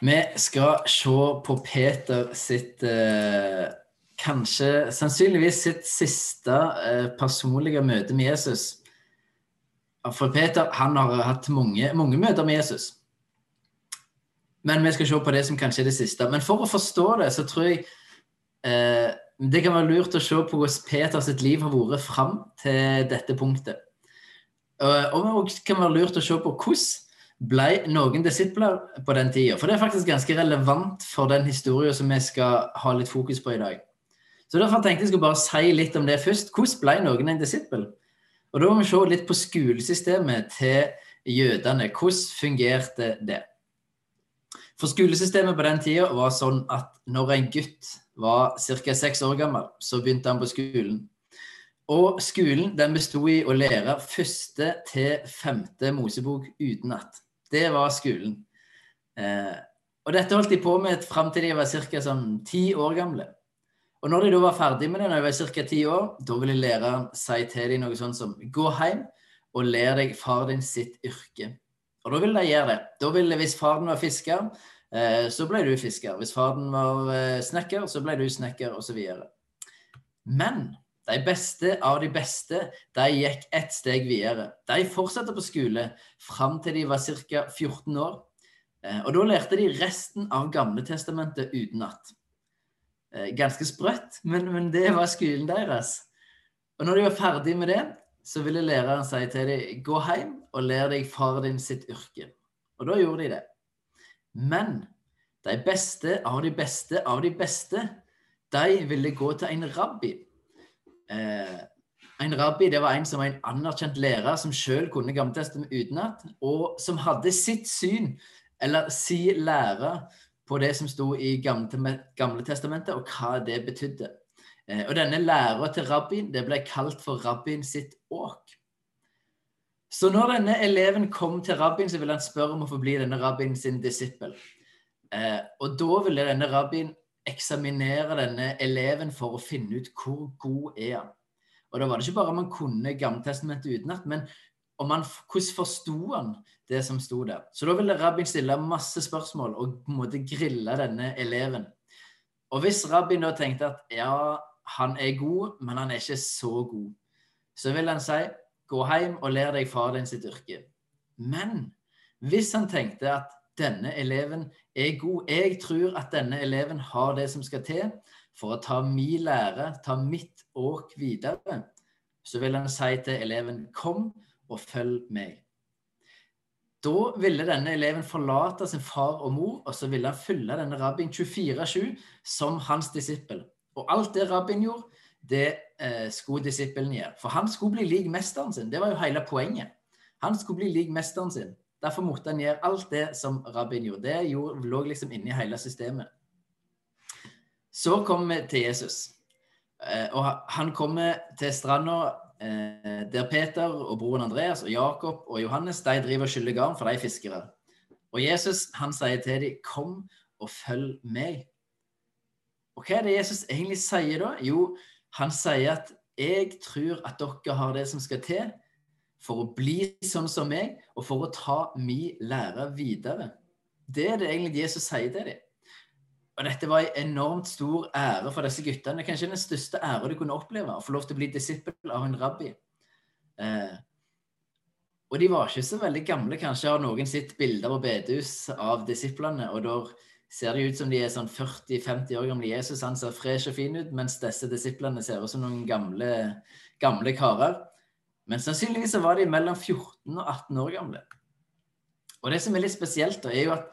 Vi skal se på Peter sitt eh, kanskje sannsynligvis sitt siste eh, personlige møte med Jesus. For Peter han har hatt mange, mange møter med Jesus. Men vi skal se på det som kanskje er det siste. Men for å forstå det, så tror jeg eh, det kan være lurt å se på hvordan Peter sitt liv har vært fram til dette punktet. Og det kan være lurt å se på hvordan ble noen disipler på den tida. For det er faktisk ganske relevant for den historien som vi skal ha litt fokus på i dag. Så Derfor tenkte jeg skulle bare si litt om det først. Hvordan ble noen en disippel? Og Da må vi se litt på skolesystemet til jødene. Hvordan fungerte det? For skolesystemet på den tida var sånn at når en gutt var ca. seks år gammel, så begynte han på skolen. Og skolen den besto i å lære første til femte Mosebok utenat. Det var skolen. Eh, og dette holdt de på med fram til de var ca. Sånn år gamle. Og når de da var ferdig med det, når de var ca. ti år, da ville læreren si til dem noe sånt som gå hjem og lær deg far din sitt yrke. Og da ville de gjøre det. Da ville, Hvis faren var fisker, eh, så ble du fisker. Hvis faren var eh, snekker, så ble du snekker, osv. Men de beste av de beste de gikk ett steg videre. De fortsatte på skole fram til de var ca. 14 år. Eh, og da lærte de resten av Gamletestamentet utenat. Eh, ganske sprøtt, men, men, det var skolen deres. Og når de var ferdig med det, så ville læreren si til dem gå hjem og lær deg far din sitt yrke. Og da gjorde de det. Men de beste av de beste av de beste, de ville gå til en rabbi Eh, en rabbi det var en som var en anerkjent lærer som sjøl kunne Gammeltestamentet utenat, og som hadde sitt syn, eller si lære, på det som sto i Gamle testamentet, og hva det betydde. Eh, og denne læra til rabbien det ble kalt for rabbien sitt åk. Så når denne eleven kom til rabbien, så ville han spørre om å få bli denne rabbien sin disippel. Eh, og da ville denne rabbien eksaminere denne eleven for å finne ut hvor god er han. Og da var det ikke bare om han kunne Gammeltestamentet utenat, men om han, hvordan forsto han det som sto der. Så da ville rabbin stille masse spørsmål og på en måte grille denne eleven. Og hvis rabbin da tenkte at ja, han er god, men han er ikke så god, så vil han si gå hjem og lær deg far din sitt yrke. Men hvis han tenkte at denne eleven er god. Jeg tror at denne eleven har det som skal til for å ta min lære, ta mitt åk videre. Så vil han si til eleven kom og følg meg. Da ville denne eleven forlate sin far og mor, og så ville han følge denne rabbien 24-7 som hans disippel. Og alt det rabbien gjorde, det eh, skulle disippelen gjøre. For han skulle bli lik mesteren sin. Det var jo hele poenget. Han skulle bli lik mesteren sin. Derfor måtte han gjøre alt det som rabbin gjorde. Det gjorde, lå liksom inni hele systemet. Så kommer vi til Jesus. Eh, og han kommer til stranda eh, der Peter og broren Andreas og Jakob og Johannes de driver og skyller garn, for de er fiskere. Og Jesus han sier til dem, 'Kom og følg meg'. Og hva er det Jesus egentlig sier da? Jo, han sier at 'jeg tror at dere har det som skal til' for å bli sånn som meg, og for å ta min lære videre. Det er det egentlig Jesus sier til dem. Og dette var en enormt stor ære for disse guttene. Kanskje den største ære de kunne oppleve. Å få lov til å bli disippel av en rabbi. Eh, og de var ikke så veldig gamle. Kanskje har noen sett bilder på bedehus av disiplene, og da ser det ut som de er sånn 40-50 år gamle. Jesus han ser fresh og fin ut, mens disse disiplene ser ut som noen gamle, gamle karer. Men sannsynligvis så var de mellom 14 og 18 år gamle. Og det som er litt spesielt, da, er jo at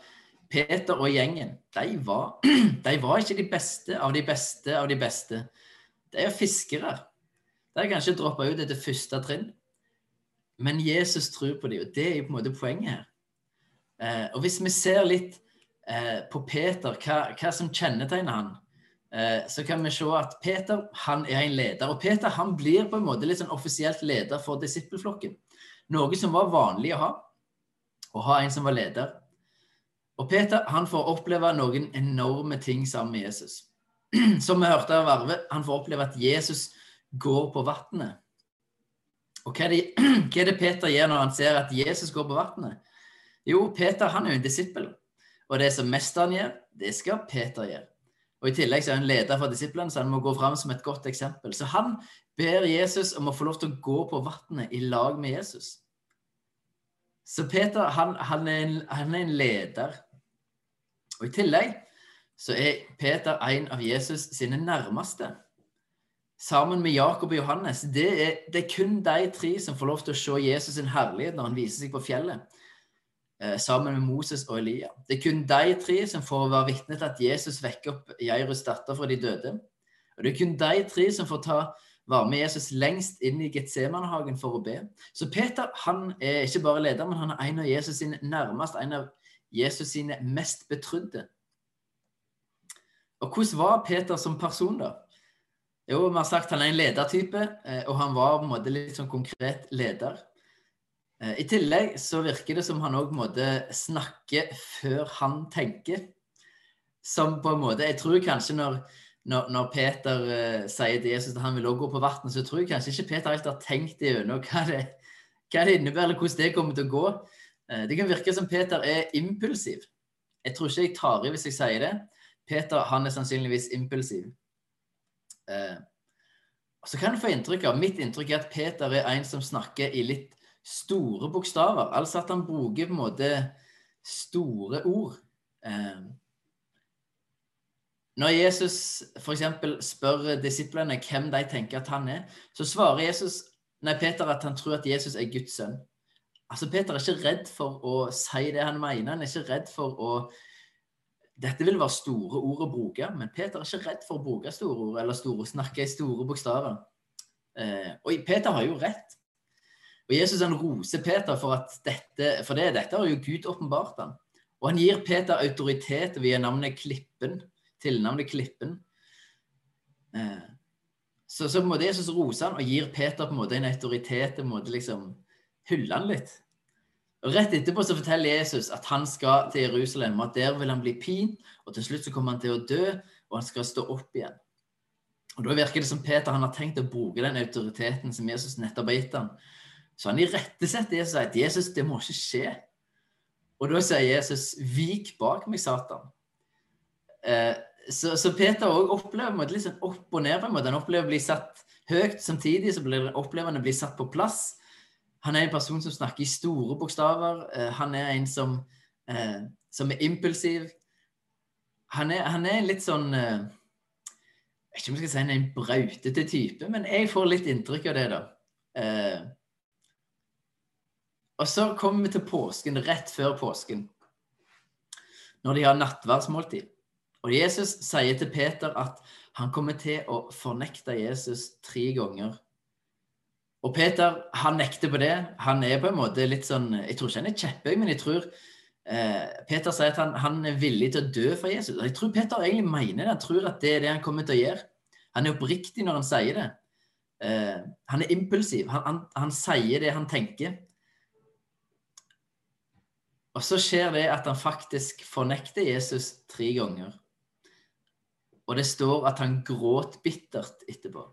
Peter og gjengen de var, de var ikke de beste av de beste av de beste. De er fiskere. De har kanskje droppa ut etter første trinn. Men Jesus tror på dem, og det er jo på en måte poenget her. Eh, og hvis vi ser litt eh, på Peter, hva, hva som kjennetegner han, så kan vi se at Peter han er en leder. Og Peter han blir på en måte litt sånn offisielt leder for disippelflokken. Noe som var vanlig å ha. Å ha en som var leder. Og Peter han får oppleve noen enorme ting sammen med Jesus. Som vi hørte av Arve, han får oppleve at Jesus går på vannet. Og hva er, det, hva er, det, Peter gjør når han ser at Jesus går på vannet? Jo, Peter han er jo en disippel. Og det som mesteren gjør, det skal Peter gjøre. Og I tillegg så er han leder for disiplene, så han må gå fram som et godt eksempel. Så han ber Jesus om å få lov til å gå på vannet i lag med Jesus. Så Peter han, han, er en, han, er en, leder. Og I tillegg så er Peter en av Jesus sine nærmeste. Sammen med Jakob og Johannes. Det er, det er kun de tre som får lov til å se Jesus sin herlighet når han viser seg på fjellet. Eh, sammen med Moses og Elia. Det er kun de tre som får være vitne til at Jesus vekker opp Jairus datter fra de døde. Og det er kun de tre som får ta være med Jesus lengst inn i Getsemanehagen for å be. Så Peter han er ikke bare leder, men han er en av Jesus sine nærmest, en av Jesus sine mest betrodde. Og hvordan var Peter som person, da? Jo, vi har sagt han er en ledertype, eh, og han var på en måte litt sånn konkret leder. Eh, I tillegg så virker det som han òg snakker før han tenker. Som på en måte Jeg tror kanskje når, når, når Peter uh, sier til Jesus at han vil òg gå på vann, så tror jeg kanskje ikke Peter helt har tenkt gjennom hva, det, hva det innebærer, eller hvordan det kommer til å gå. Uh, det kan virke som Peter er impulsiv. Jeg tror ikke jeg tar i hvis jeg sier det. Peter han er sannsynligvis impulsiv. Uh, så kan du få inntrykk av, Mitt inntrykk er at Peter er en som snakker i litt store bokstaver. Altså at han bruker på en måte store ord. Eh, når Jesus f.eks. spør disiplene hvem de tenker at han er, så svarer Jesus, nei, Peter at han tror at Jesus er Guds sønn. Altså, Peter er ikke redd for å si det han mener. Han er ikke redd for å Dette vil være store ord å bruke, men Peter er ikke redd for å bruke store ord eller store, snakke i store bokstaver. Eh, og Peter har jo rett. Og Jesus han roser Peter for, dette, for det, dette har jo Gud åpenbart ham. Og han gir Peter autoritet via navnet Klippen, tilnavnet Klippen. Eh, så, så på en måte Jesus roser han og gir Peter på en måte en autoritet, en måte liksom hyller han litt. Og Rett etterpå så forteller Jesus at han skal til Jerusalem, og at der vil han bli pint, og til slutt så kommer han til å dø, og han skal stå opp igjen. Og Da virker det som Peter han har tenkt å bruke den autoriteten som Jesus nettopp har gitt ham, så han irettesetter Jesus og sier at Jesus, det må ikke skje. Og da sier Jesus, vik bak meg, Satan. Eh, så, så, Peter òg opplever litt liksom opp og ned. Han opplever å bli satt høyt, samtidig så blir, opplever han å bli satt på plass. Han er en person som snakker i store bokstaver. Eh, han er en som, eh, som er impulsiv. Han er, han er litt sånn eh, Jeg vet ikke om jeg skal si han er en brautete type, men jeg får litt inntrykk av det, da. Og så kommer vi til påsken, rett før påsken, når de har nattverdsmåltid. Og Jesus sier til Peter at han kommer til å fornekte Jesus tre ganger. Og Peter han nekter på det. Han er på en måte litt sånn Jeg tror ikke han er kjepphøy, men jeg tror eh, Peter sier at han, han, er villig til å dø for Jesus. Jeg tror Peter egentlig mener det. Han tror at det er det han kommer til å gjøre. Han er oppriktig når han sier det. Eh, han er impulsiv. Han, han, han sier det han tenker. Og så skjer det at han faktisk fornekter Jesus tre ganger. Og det står at han gråt bittert etterpå.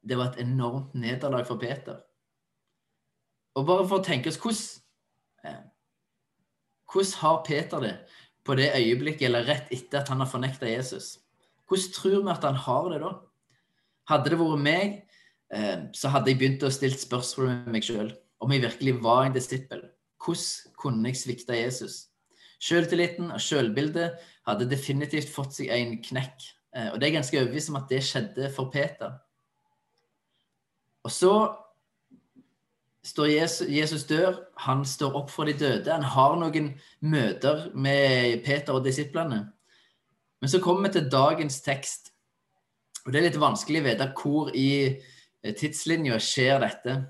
Det var et enormt nederlag for Peter. Og bare for å tenke oss hvordan Hvordan har Peter det på det øyeblikket, eller rett etter at han har fornekta Jesus? Hvordan tror vi at han har det da? Hadde det vært meg, eh, så hadde jeg begynt å stille spørsmål med meg sjøl om jeg virkelig var en disippel. Hvordan kunne jeg svikte Jesus? Selvtilliten og selvbildet hadde definitivt fått seg en knekk. Eh, og det er ganske overbevist om at det skjedde for Peter. Og så står Jesus, Jesus dør, han står opp for de døde. Han har noen møter med Peter og disiplene. Men så kommer vi til dagens tekst. Og det er litt vanskelig å vite hvor i eh, tidslinja skjer dette.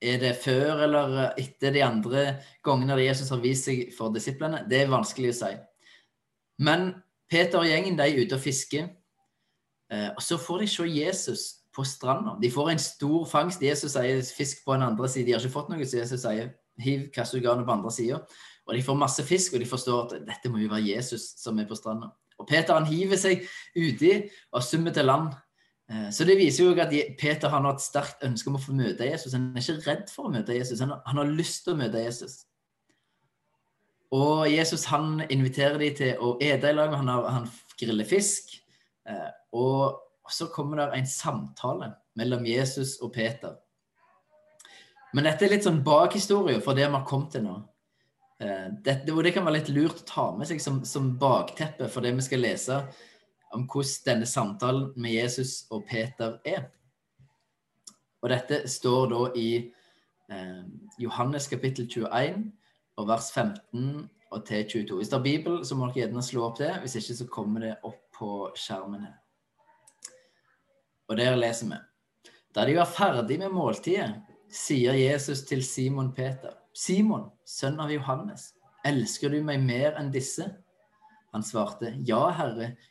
Er det før eller etter de andre gangene der Jesus har vist seg for disiplene? Det er vanskelig å si. Men Peter og gjengen de er ute og fisker. Eh, og så får de se Jesus på stranda. De får en stor fangst. Jesus sier 'fisk på en andre side'. De har ikke fått noe, så Jesus sier 'hiv kassugarnet på andre sida'. Og de får masse fisk, og de forstår at dette må jo være Jesus som er på stranda. Og Peter han hiver seg uti og summer til land. Eh, så det viser jo at Peter har et sterkt ønske om å få møte Jesus. Han er ikke redd for å møte Jesus, han har, lyst til å møte Jesus. Og Jesus han inviterer de til å ete i lag. Han, har, han griller fisk. Eh, og så kommer det en samtale mellom Jesus og Peter. Men dette er litt sånn bakhistorie for det vi har kommet til nå. Eh, dette, og det kan være litt lurt å ta med seg som, som bakteppe for det vi skal lese om hvordan denne samtalen med Jesus og Peter er. Og dette står da i eh, Johannes kapittel 21 og vers 15 og til 22. Hvis det er Bibel, så må dere gjerne slå opp det. Hvis ikke, så kommer det opp på skjermen her. Og der leser vi. Da de var ferdig med måltidet, sier Jesus til Simon Peter. Simon, sønn av Johannes, elsker du meg mer enn disse? Han svarte, Ja, Herre,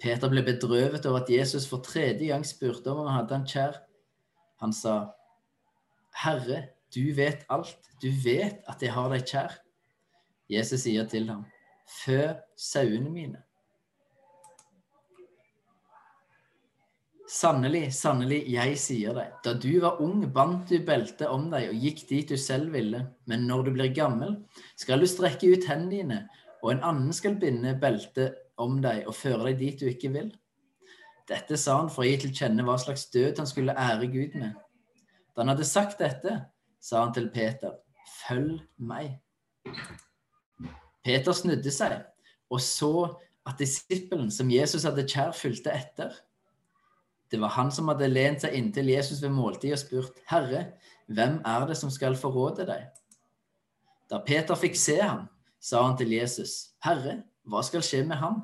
Peter ble bedrøvet over at Jesus for tredje gang spurte om han hadde han kjær. Han sa, Herre, du vet alt, du vet at jeg har deg kjær. Jesus sier til ham, Fø sauene mine. Sannelig, sannelig, jeg sier deg, da du var ung, bandt du beltet om deg og gikk dit du selv ville, men når du blir gammel, skal du strekke ut hendene dine, og en annen skal binde beltet om deg og føre deg dit du ikke vil. Dette sa han for å gi til kjenne hva slags død han skulle ære Gud med. Da han hadde sagt dette, sa han til Peter, følg meg. Peter snudde seg og så at disippelen som Jesus hadde kjær, fulgte etter. Det var han som hadde lent seg inntil Jesus ved måltid og spurt, Herre, hvem er det som skal forråde deg? Da Peter fikk se ham, sa han til Jesus, Herre, hva skal skje med ham?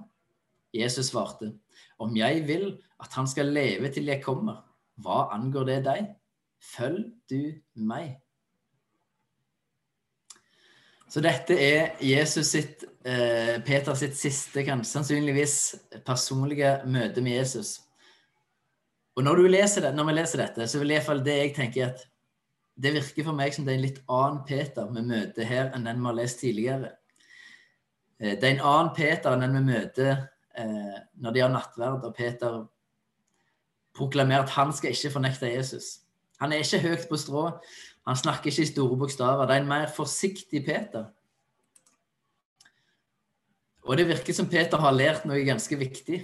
Jesus svarte, om jeg vil at han skal leve til jeg kommer, hva angår det deg? Følg du meg. Så dette er Jesus sitt, eh, Peter sitt siste, kanskje sannsynligvis personlige møte med Jesus. Og når, det, når, vi leser dette, så vil i hvert fall det jeg tenker at det virker for meg som det er en litt annen Peter vi møter her enn den vi har lest tidligere. Eh, det er en annen Peter enn den vi møter eh, når de har nattverd, og Peter proklamerer at han skal ikke fornekte Jesus. Han er ikke høyt på strå, han snakker ikke i store bokstaver. Det er en mer forsiktig Peter. Og det virker som Peter har lært noe ganske viktig.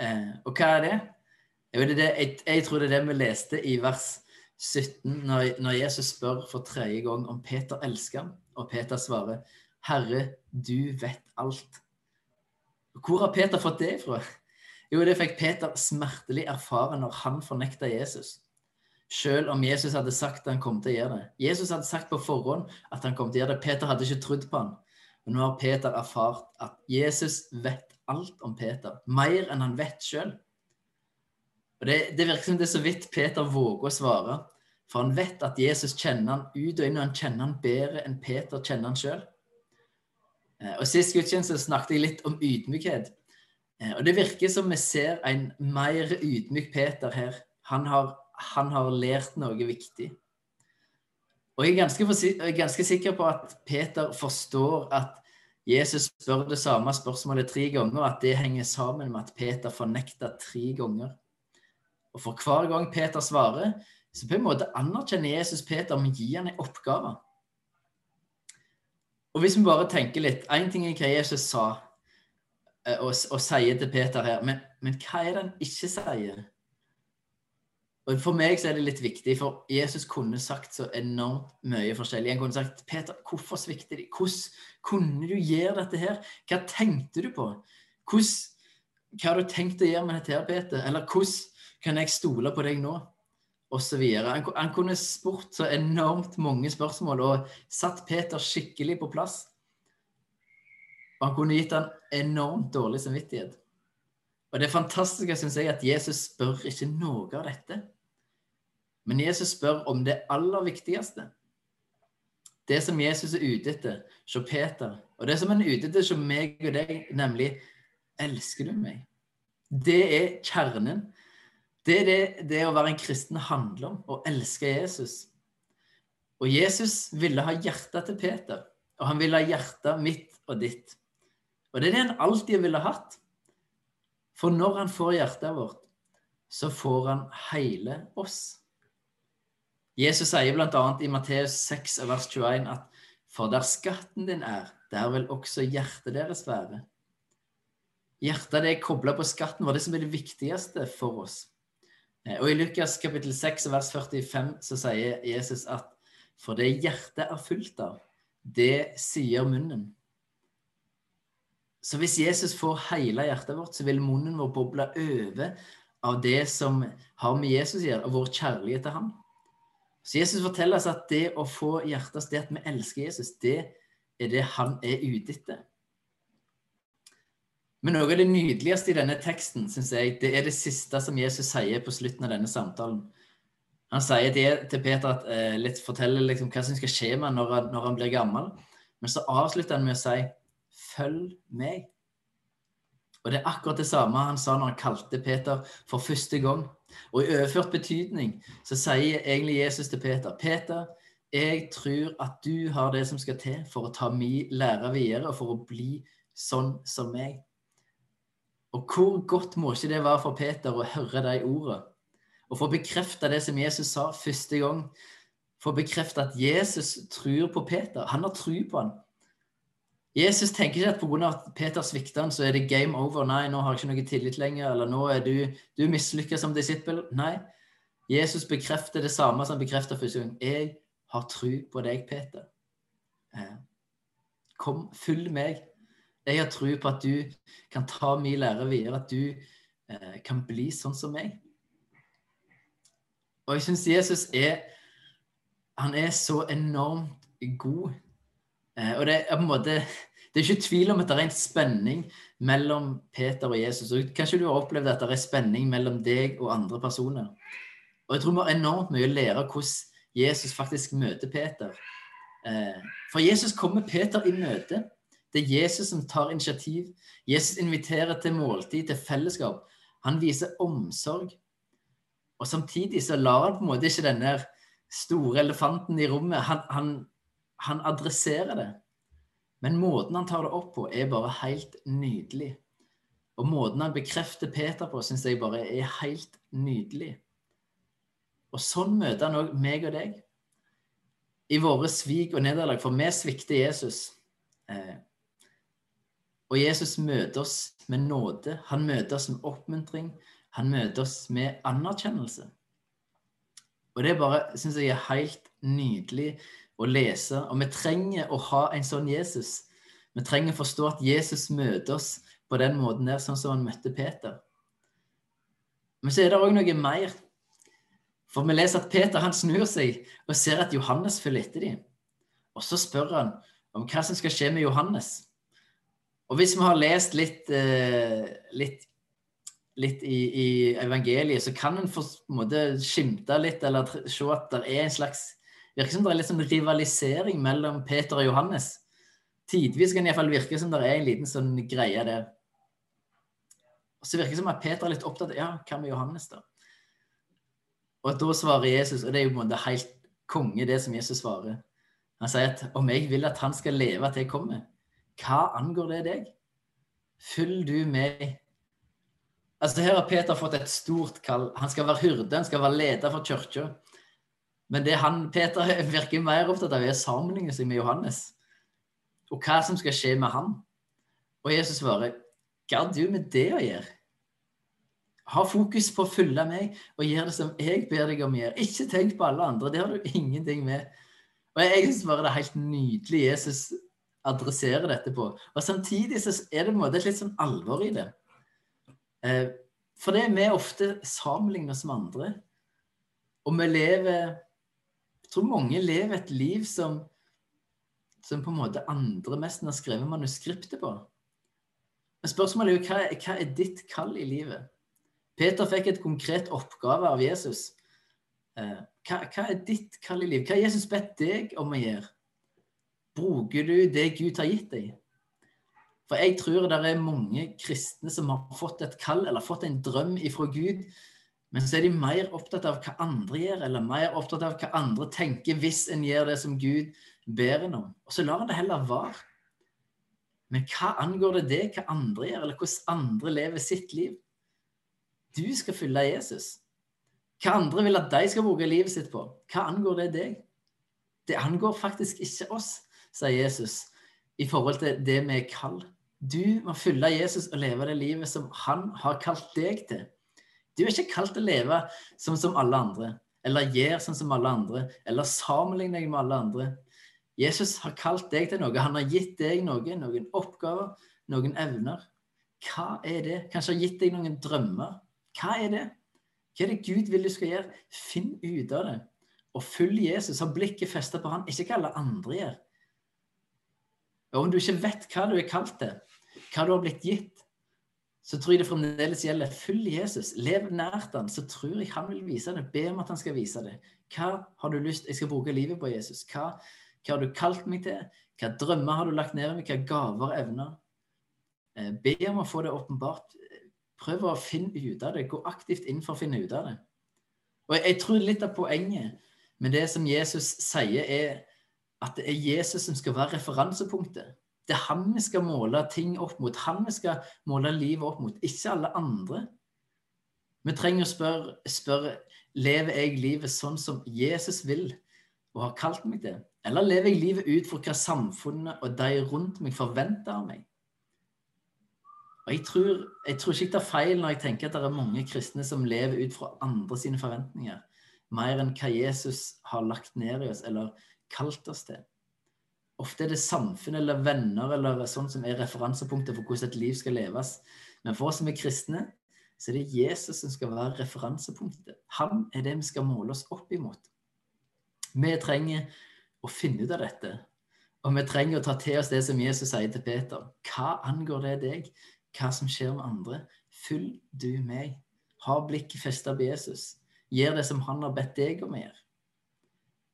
Eh, og hva er det? Jeg, tror det er det vi leste i vers 17, når, når Jesus spør for tredje gang om Peter elsker ham, og Peter svarer, 'Herre, du vet alt'. Hvor har Peter fått det fra? Jo, det fikk Peter smertelig erfare når han fornekta Jesus. Selv om Jesus hadde sagt at han kom til å gjøre det. Jesus hadde sagt på forhånd at han kom til å gjøre det. Peter hadde ikke trodd på han. Men nå har Peter erfart at Jesus vet alt om Peter. Mer enn han vet sjøl. Det, det, virker som det er så vidt Peter våger å svare. For han vet at Jesus kjenner han ut og inn, og han kjenner han bedre enn Peter kjenner han sjøl. Eh, og Sist gudstjeneste snakket jeg litt om ydmykhet. Eh, og Det virker som vi ser en mer ydmyk Peter her. Han har, han har lært noe viktig. Og jeg er ganske, ganske sikker på at Peter forstår at Jesus spør det samme spørsmålet tre ganger, og at det henger sammen med at Peter fornekta tre ganger. Og for hver gang Peter svarer, så på en måte anerkjenner Jesus Peter men gir han en oppgave. Og hvis vi bare tenker litt Én ting er hva Jesus sa eh, og, og sier til Peter her, men, men, hva er det han ikke sier? Og For meg så er det litt viktig, for Jesus kunne sagt så enormt mye forskjellig. Han kunne sagt Peter, hvorfor svikter de? Hvordan kunne du gjøre dette her? Hva tenkte du på? Hvordan, hva har du tenkt å gjøre med dette her, Peter? Eller hvordan kan jeg stole på deg nå? Videre. Han, han kunne spurt så enormt mange spørsmål og satt Peter skikkelig på plass. Og han kunne gitt han enormt dårlig samvittighet. Og det fantastiske syns jeg at Jesus spør ikke noe av dette. Men Jesus spør om det aller viktigste. Det som Jesus er ute etter hos Peter, og det som han er ute etter hos meg og deg, nemlig Elsker du meg? Det er kjernen. Det er det, det å være en kristen handler om. Å elske Jesus. Og Jesus ville ha hjertet til Peter, og han ville ha hjertet mitt og ditt. Og det er det han alltid ville hatt. For når han får hjertet vårt, så får han hele oss. Jesus sier bl.a. i Matteus 6, vers 21 at for der skatten din er, der vil også hjertet deres være. Hjertet det er kobla på skatten var det som er det viktigste for oss. Eh, og I Lukas kapittel 6 vers 45 så sier Jesus at for det hjertet er fullt av, det sier munnen. Så hvis Jesus får hele hjertet vårt, så vil munnen vår boble over av det som har med Jesus å gjøre, og vår kjærlighet til ham. Så Jesus forteller oss at det å få hjertet det at vi elsker Jesus, det er det han er ute etter. Men noe av det nydeligste i denne teksten synes jeg, det er det siste som Jesus sier på slutten av denne samtalen. Han sier til Peter at eh, litt, forteller liksom hva som skal skje med han når, han når han blir gammel. Men så avslutter han med å si 'følg meg'. Og Det er akkurat det samme han sa når han kalte Peter for første gang. Og i overført betydning så sier egentlig Jesus til Peter Peter, jeg tror at du har det som skal til for å ta min lære videre og for å bli sånn som meg. Og hvor godt må ikke det være for Peter å høre de ordene? Og få bekrefte det som Jesus sa første gang. Få bekrefte at Jesus tror på Peter. Han har tro på han. Jesus tenker ikke at pga. at Peter svikter han, så er det game over. Nei, nå har jeg ikke noe tillit lenger. Eller nå er du, du mislykka som disippel. Nei. Jesus bekrefter det samme som han bekrefter første gang. Jeg har tro på deg, Peter. Kom, følg meg. Jeg har tro på at du kan ta min lære videre, at du eh, kan bli sånn som meg. Og jeg syns Jesus er Han er så enormt god Eh, og det er på en måte det er ikke tvil om at det er en spenning mellom Peter og Jesus. Og kanskje du har opplevd at det er spenning mellom deg og andre personer. Og jeg tror vi har enormt mye å lære hvordan Jesus faktisk møter Peter. Eh, for Jesus kommer Peter i møte. Det er Jesus som tar initiativ. Jesus inviterer til måltid, til fellesskap. Han viser omsorg. Og samtidig så lar han på en måte ikke denne store elefanten i rommet Han, han han adresserer det. Men måten han tar det opp på, er bare helt nydelig. Og måten han bekrefter Peter på, syns jeg bare er helt nydelig. Og sånn møter han òg meg og deg i våre svik og nederlag, for vi svikter Jesus. Og Jesus møter oss med nåde. Han møter oss med oppmuntring. Han møter oss med anerkjennelse. Og det bare syns jeg er helt nydelig å lese. Og vi trenger å ha en sånn Jesus. Vi trenger å forstå at Jesus møter oss på den måten der, sånn som han møtte Peter. Men så er det òg noe mer. For vi leser at Peter han snur seg og ser at Johannes følger etter dem. Og så spør han om hva som skal skje med Johannes. Og hvis vi har lest litt, eh, litt, litt i, i, evangeliet, så kan en på skimte litt eller se at det er en slags virker som det er litt sånn rivalisering mellom Peter og Johannes. Tidvis kan det iallfall virke som det er en liten sånn greie der. Og så virker det som at Peter er litt opptatt av ja, hva med Johannes, da? Og da svarer Jesus, og det er jo på en måte helt konge, det som Jesus svarer. Han sier at om jeg vil at han skal leve til jeg kommer, hva angår det deg? Følg du med. Altså Her har Peter fått et stort kall. Han skal være hyrde, han skal være leder for kirka. Men det han, Peter virker mer opptatt av, er å sammenligne seg med Johannes. Og hva som skal skje med han. Og Jesus svarer, hva har du med det å gjøre? Ha fokus på å følge meg og gjøre det som jeg ber deg om å gjøre. Ikke tenk på alle andre. Det har du ingenting med. Og jeg synes bare det er helt nydelig Jesus adresserer dette på. Og samtidig så er det på en måte et litt sånn alvor i det. Eh, for det er vi ofte sammenligner oss med andre. Og vi lever jeg tror mange lever et liv som, som på en måte andre nesten har skrevet manuskriptet på. Men spørsmålet er jo hva, hva er ditt kall i livet? Peter fikk et konkret oppgave av Jesus. Eh, hva, hva, er ditt kall i livet? Hva har Jesus bedt deg om å gjøre? Bruker du det Gud har gitt deg? For jeg tror det er mange kristne som har fått et kall eller fått en drøm ifra Gud, men så er de mer opptatt av hva andre gjør, eller mer opptatt av hva andre tenker hvis en gjør det som Gud ber en om. Og så lar en det heller være. Men hva angår det deg, hva andre gjør, eller hvordan andre lever sitt liv? Du skal følge Jesus. Hva andre vil at de skal bruke livet sitt på, hva angår det deg? Det angår faktisk ikke oss, sier Jesus, i forhold til det vi er kall. Du må følge Jesus og leve det livet som han har kalt deg til. Du er ikke kalt til å leve sånn som alle andre, eller gjøre sånn som alle andre, eller sammenligne deg med alle andre. Jesus har kalt deg til noe. Han har gitt deg noe, noen oppgaver, noen evner. Hva er det? Kanskje har gitt deg noen drømmer. Hva er det? Hva er det Gud vil du skal gjøre? Finn ut av det. Og følg Jesus. Ha blikket festet på han, ikke hva alle andre gjør. Og om du ikke vet hva du er kalt til, hva du har blitt gitt, så tror jeg det fremdeles gjelder. Følg Jesus. Lev nært han, så tror jeg han vil vise det. Be om at han skal vise det. Hva har du lyst Jeg skal bruke livet på Jesus. Hva, hva har du kalt meg til? Hva drømmer har du lagt ned i meg? Hva gaver evner? Eh, be om å få det åpenbart. Prøv å finne ut av det. Gå aktivt inn for å finne ut av det. Og jeg tror litt av poenget med det som Jesus sier, er at det er Jesus som skal være referansepunktet. Det er han vi skal måle ting opp mot. Han vi skal måle livet opp mot, ikke alle andre. Vi trenger å spørre, spørre lever jeg livet sånn som Jesus vil og har kalt meg det? Eller lever jeg livet ut for hva samfunnet og de rundt meg forventer av meg? Og jeg tror, jeg tror ikke det er feil når jeg tenker at det er mange kristne som lever ut fra andre sine forventninger, mer enn hva Jesus har lagt ned i oss eller kalt oss til. Ofte er det samfunn eller venner eller sånn som er referansepunktet for hvordan et liv skal leves. Men for oss som er kristne, så er det Jesus som skal være referansepunktet. Han er det vi skal måle oss opp imot. Vi trenger å finne ut av dette. Og vi trenger å ta til oss det som Jesus sier til Peter. Hva angår det deg? Hva som skjer med andre? Følg du meg. Ha blikket festet på Jesus. Gjør det som han har bedt deg om å gjøre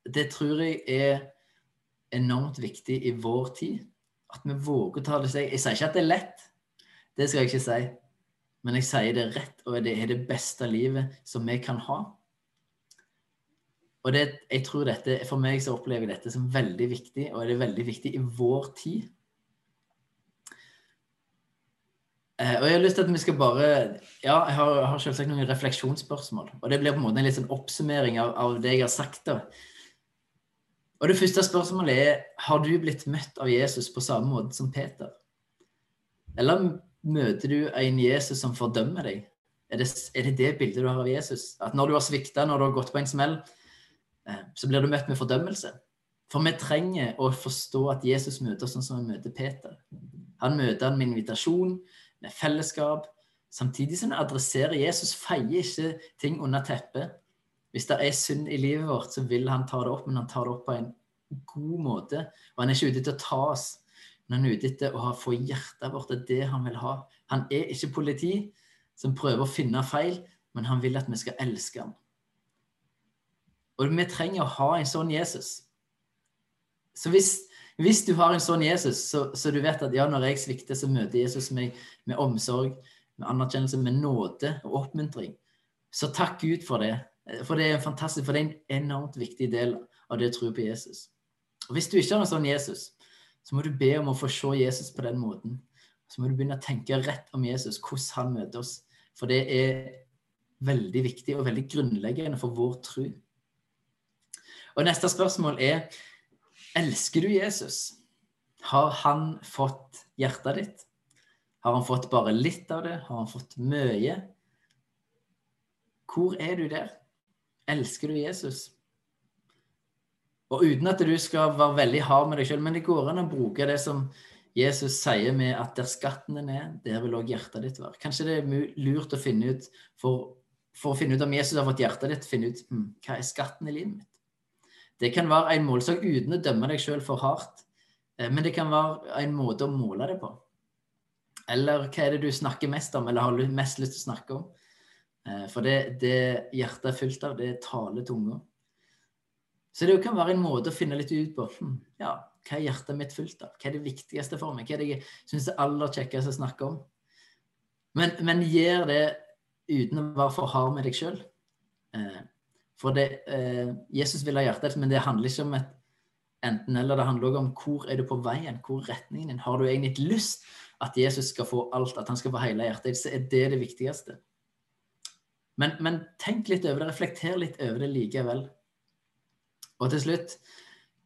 det tror jeg er enormt viktig i vår tid. At vi våger å ta det seg. Jeg sier ikke at det er lett, det skal jeg ikke si. Men jeg sier det rett, og det er det beste livet som vi kan ha. Og det, jeg tror dette, For meg så opplever jeg dette som veldig viktig, og det er veldig viktig i vår tid. Eh, og jeg har lyst til at vi skal bare Ja, jeg har, har selvsagt noen refleksjonsspørsmål. Og det blir på en måte en litt sånn oppsummering av, av det jeg har sagt. da. Og det første spørsmålet er har du blitt møtt av Jesus på samme måte som Peter? Eller møter du en Jesus som fordømmer deg? Er det, er det det bildet du har av Jesus? At når du har svikta, når du har gått på en smell, eh, så blir du møtt med fordømmelse? For vi trenger å forstå at Jesus møter oss sånn som vi møter Peter. Han møter han med invitasjon, med fellesskap, samtidig som han adresserer Jesus, feier ikke ting under teppet. Hvis det er synd i livet vårt, så vil han ta det opp, men han tar det opp på en god måte. Og han er ikke ute etter å ta oss, men han er ute etter å få hjertet vårt. Det er det han vil ha. Han er ikke politi som prøver å finne feil, men han vil at vi skal elske ham. Og vi trenger å ha en sånn Jesus. Så hvis, hvis du har en sånn Jesus, så, så, du vet at ja, når jeg svikter, så møter Jesus meg med omsorg, med anerkjennelse, med nåde og oppmuntring. Så takk Gud for det. Eh, for det er fantastisk, for det er en enormt viktig del av det å tro på Jesus. Og Hvis du ikke har en sånn Jesus, så må du be om å få se Jesus på den måten. Så må du begynne å tenke rett om Jesus, hvordan han møter oss. For det er veldig viktig og veldig grunnleggende for vår tro. Og Neste spørsmål er elsker du Jesus. Har han fått hjertet ditt? Har han fått bare litt av det? Har han fått mye? Hvor er du der? Elsker du Jesus? Og uten at du skal være veldig hard med deg sjøl, men det går an å bruke det som Jesus sier med at der skatten din er, der vil òg hjertet ditt være. Kanskje det er lurt å finne ut, for, for å finne ut om Jesus har fått hjertet ditt, finne ut hm, hva er skatten i livet mitt. Det kan være en målsak uten å dømme deg sjøl for hardt, eh, men det kan være en måte å måle det på. Eller hva er det du snakker mest om, eller har mest lyst til å snakke om? Eh, for det, det hjertet er fylt av, det taler tunga. Så det kan være en måte å finne litt ut på. Hm, ja, Hva er hjertet mitt fullt av? Hva er det viktigste for meg? Hva er det jeg syns er aller kjekkest å snakke om? Men, men gjør det uten å være for hard med deg sjøl. Eh, for det, eh, Jesus vil ha hjertet, men det handler ikke om et enten-eller. Det handler også om hvor er du på veien, hvor er retningen din. Har du egentlig lyst at Jesus skal få alt, at han skal få hele hjertet, så er det det viktigste. Men, men tenk litt over det, reflekter litt over det likevel. Og til slutt,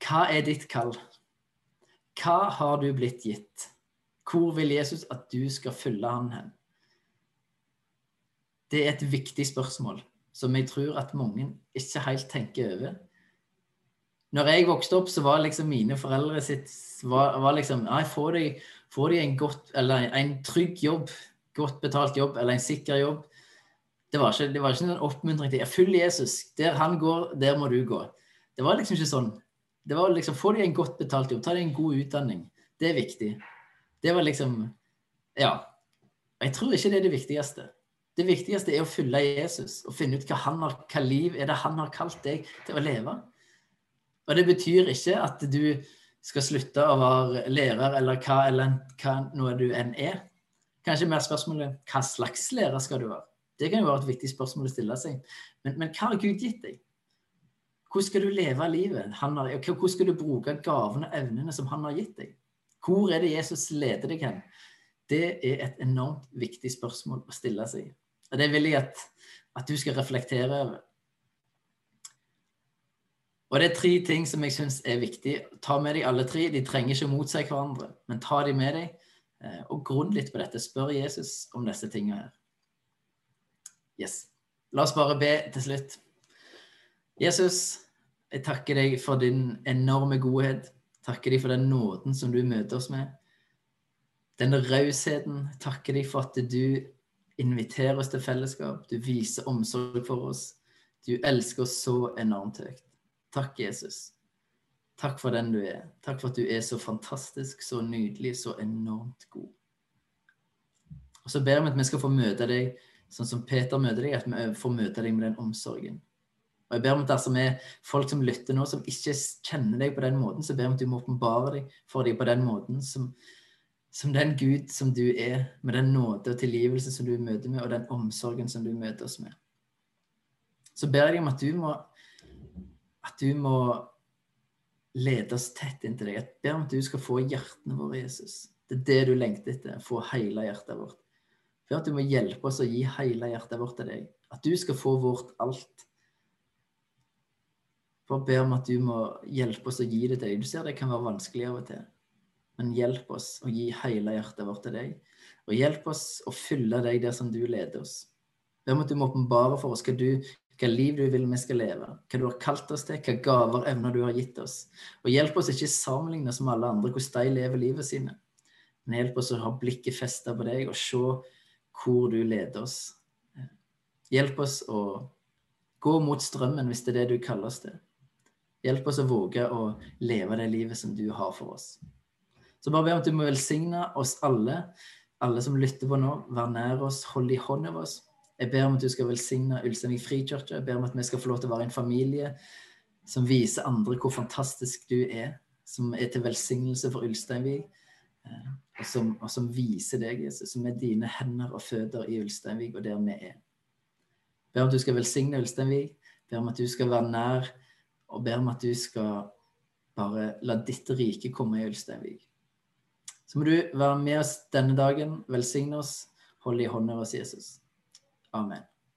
hva er ditt kall? Hva har du blitt gitt? Hvor vil Jesus at du skal følge han hen? Det er et viktig spørsmål som jeg tror at mange ikke helt tenker over. Når jeg vokste opp, så var liksom mine foreldre sitt var, var liksom Nei, får de, får de en godt en trygg jobb, godt betalt jobb, eller en sikker jobb. Det var ikke, det var ikke noen oppmuntring til Følg Jesus. Der han går, der må du gå. Det var liksom ikke sånn. Det var liksom, Få deg en godt betalt jobb, ta deg en god utdanning. Det er viktig. Det var liksom Ja. Jeg tror ikke det er det viktigste. Det viktigste er å følge Jesus og finne ut hva, han har, hva liv er det han har kalt deg til å leve. Og det betyr ikke at du skal slutte å være lærer eller hva, eller hva noe du enn er. Kanskje mer spørsmålet hva slags lærer skal du være? Det kan jo være et viktig spørsmål å stille seg. Men, men hva har Gud gitt deg? Hvordan skal du leve livet? Har, hvordan skal du bruke gavene og evnene som han har gitt deg? Hvor er det Jesus leder deg hen? Det er et enormt viktig spørsmål å stille seg. Og Det vil jeg at, at du skal reflektere over. Og det er tre ting som jeg syns er viktig. Ta med deg alle tre. De trenger ikke mot seg hverandre, men ta de med deg. Eh, og grunn litt på dette. Spør Jesus om disse tingene her. Yes. La oss bare be til slutt. Jesus, jeg takker deg for din enorme godhet. Takker deg for den nåden som du møter oss med. Den rausheten. Takker deg for at du inviterer oss til fellesskap. Du viser omsorg for oss. Du elsker oss så enormt høyt. Takk, Jesus. Takk for den du er. Takk for at du er så fantastisk, så nydelig, så enormt god. Og så ber vi at vi skal få møte deg sånn som Peter møter deg, at vi får møte deg med den omsorgen. Og jeg ber om at dersom er folk som lytter nå, som ikke kjenner deg på den måten, så ber jeg om at du må åpenbare deg for dem på den måten som, som den Gud som du er, med den nåde og tilgivelse som du møter med, og den omsorgen som du møter oss med. Så ber jeg om at du må, at du må lede oss tett inntil deg. Jeg ber om at du skal få hjertene våre, Jesus. Det er det du lengter etter, få hele hjertet vårt. Jeg at du må hjelpe oss å gi hele hjertet vårt til deg. At du skal få vårt alt. Bare be om at du må hjelpe oss å gi det til deg. Du ser det kan være vanskelig av og til. Men hjelp oss å gi hele hjertet vårt til deg. Og hjelp oss å fylle deg der som du leder oss. Be om at du må åpenbare for oss hva, du, hva liv du vil vi skal leve, hva du har kalt oss til, hva gaver evner du har gitt oss. Og hjelp oss ikke sammenligne oss med alle andre hvordan de lever livet sine. Men hjelp oss å ha blikket festa på deg og se hvor du leder oss. Hjelp oss å gå mot strømmen hvis det er det du kaller oss til. Hjelp oss å våge å leve det livet som du har for oss. Så bare be om at du må velsigne oss alle, alle som lytter på nå. Vær nær oss, hold i hånd over oss. Jeg ber om at du skal velsigne Ulsteinvik frikirke. Jeg ber om at vi skal få lov til å være en familie som viser andre hvor fantastisk du er. Som er til velsignelse for Ulsteinvik. Eh, og som, og som viser deg, Jesus, som er dine hender og føtter i Ulsteinvik og der vi er. Ber om at du skal velsigne Ulsteinvik. Ber om at du skal være nær, og ber om at du skal bare la ditt rike komme i Ulsteinvik. Så må du være med oss denne dagen. Velsigne oss. Hold i hånda hos Jesus. Amen.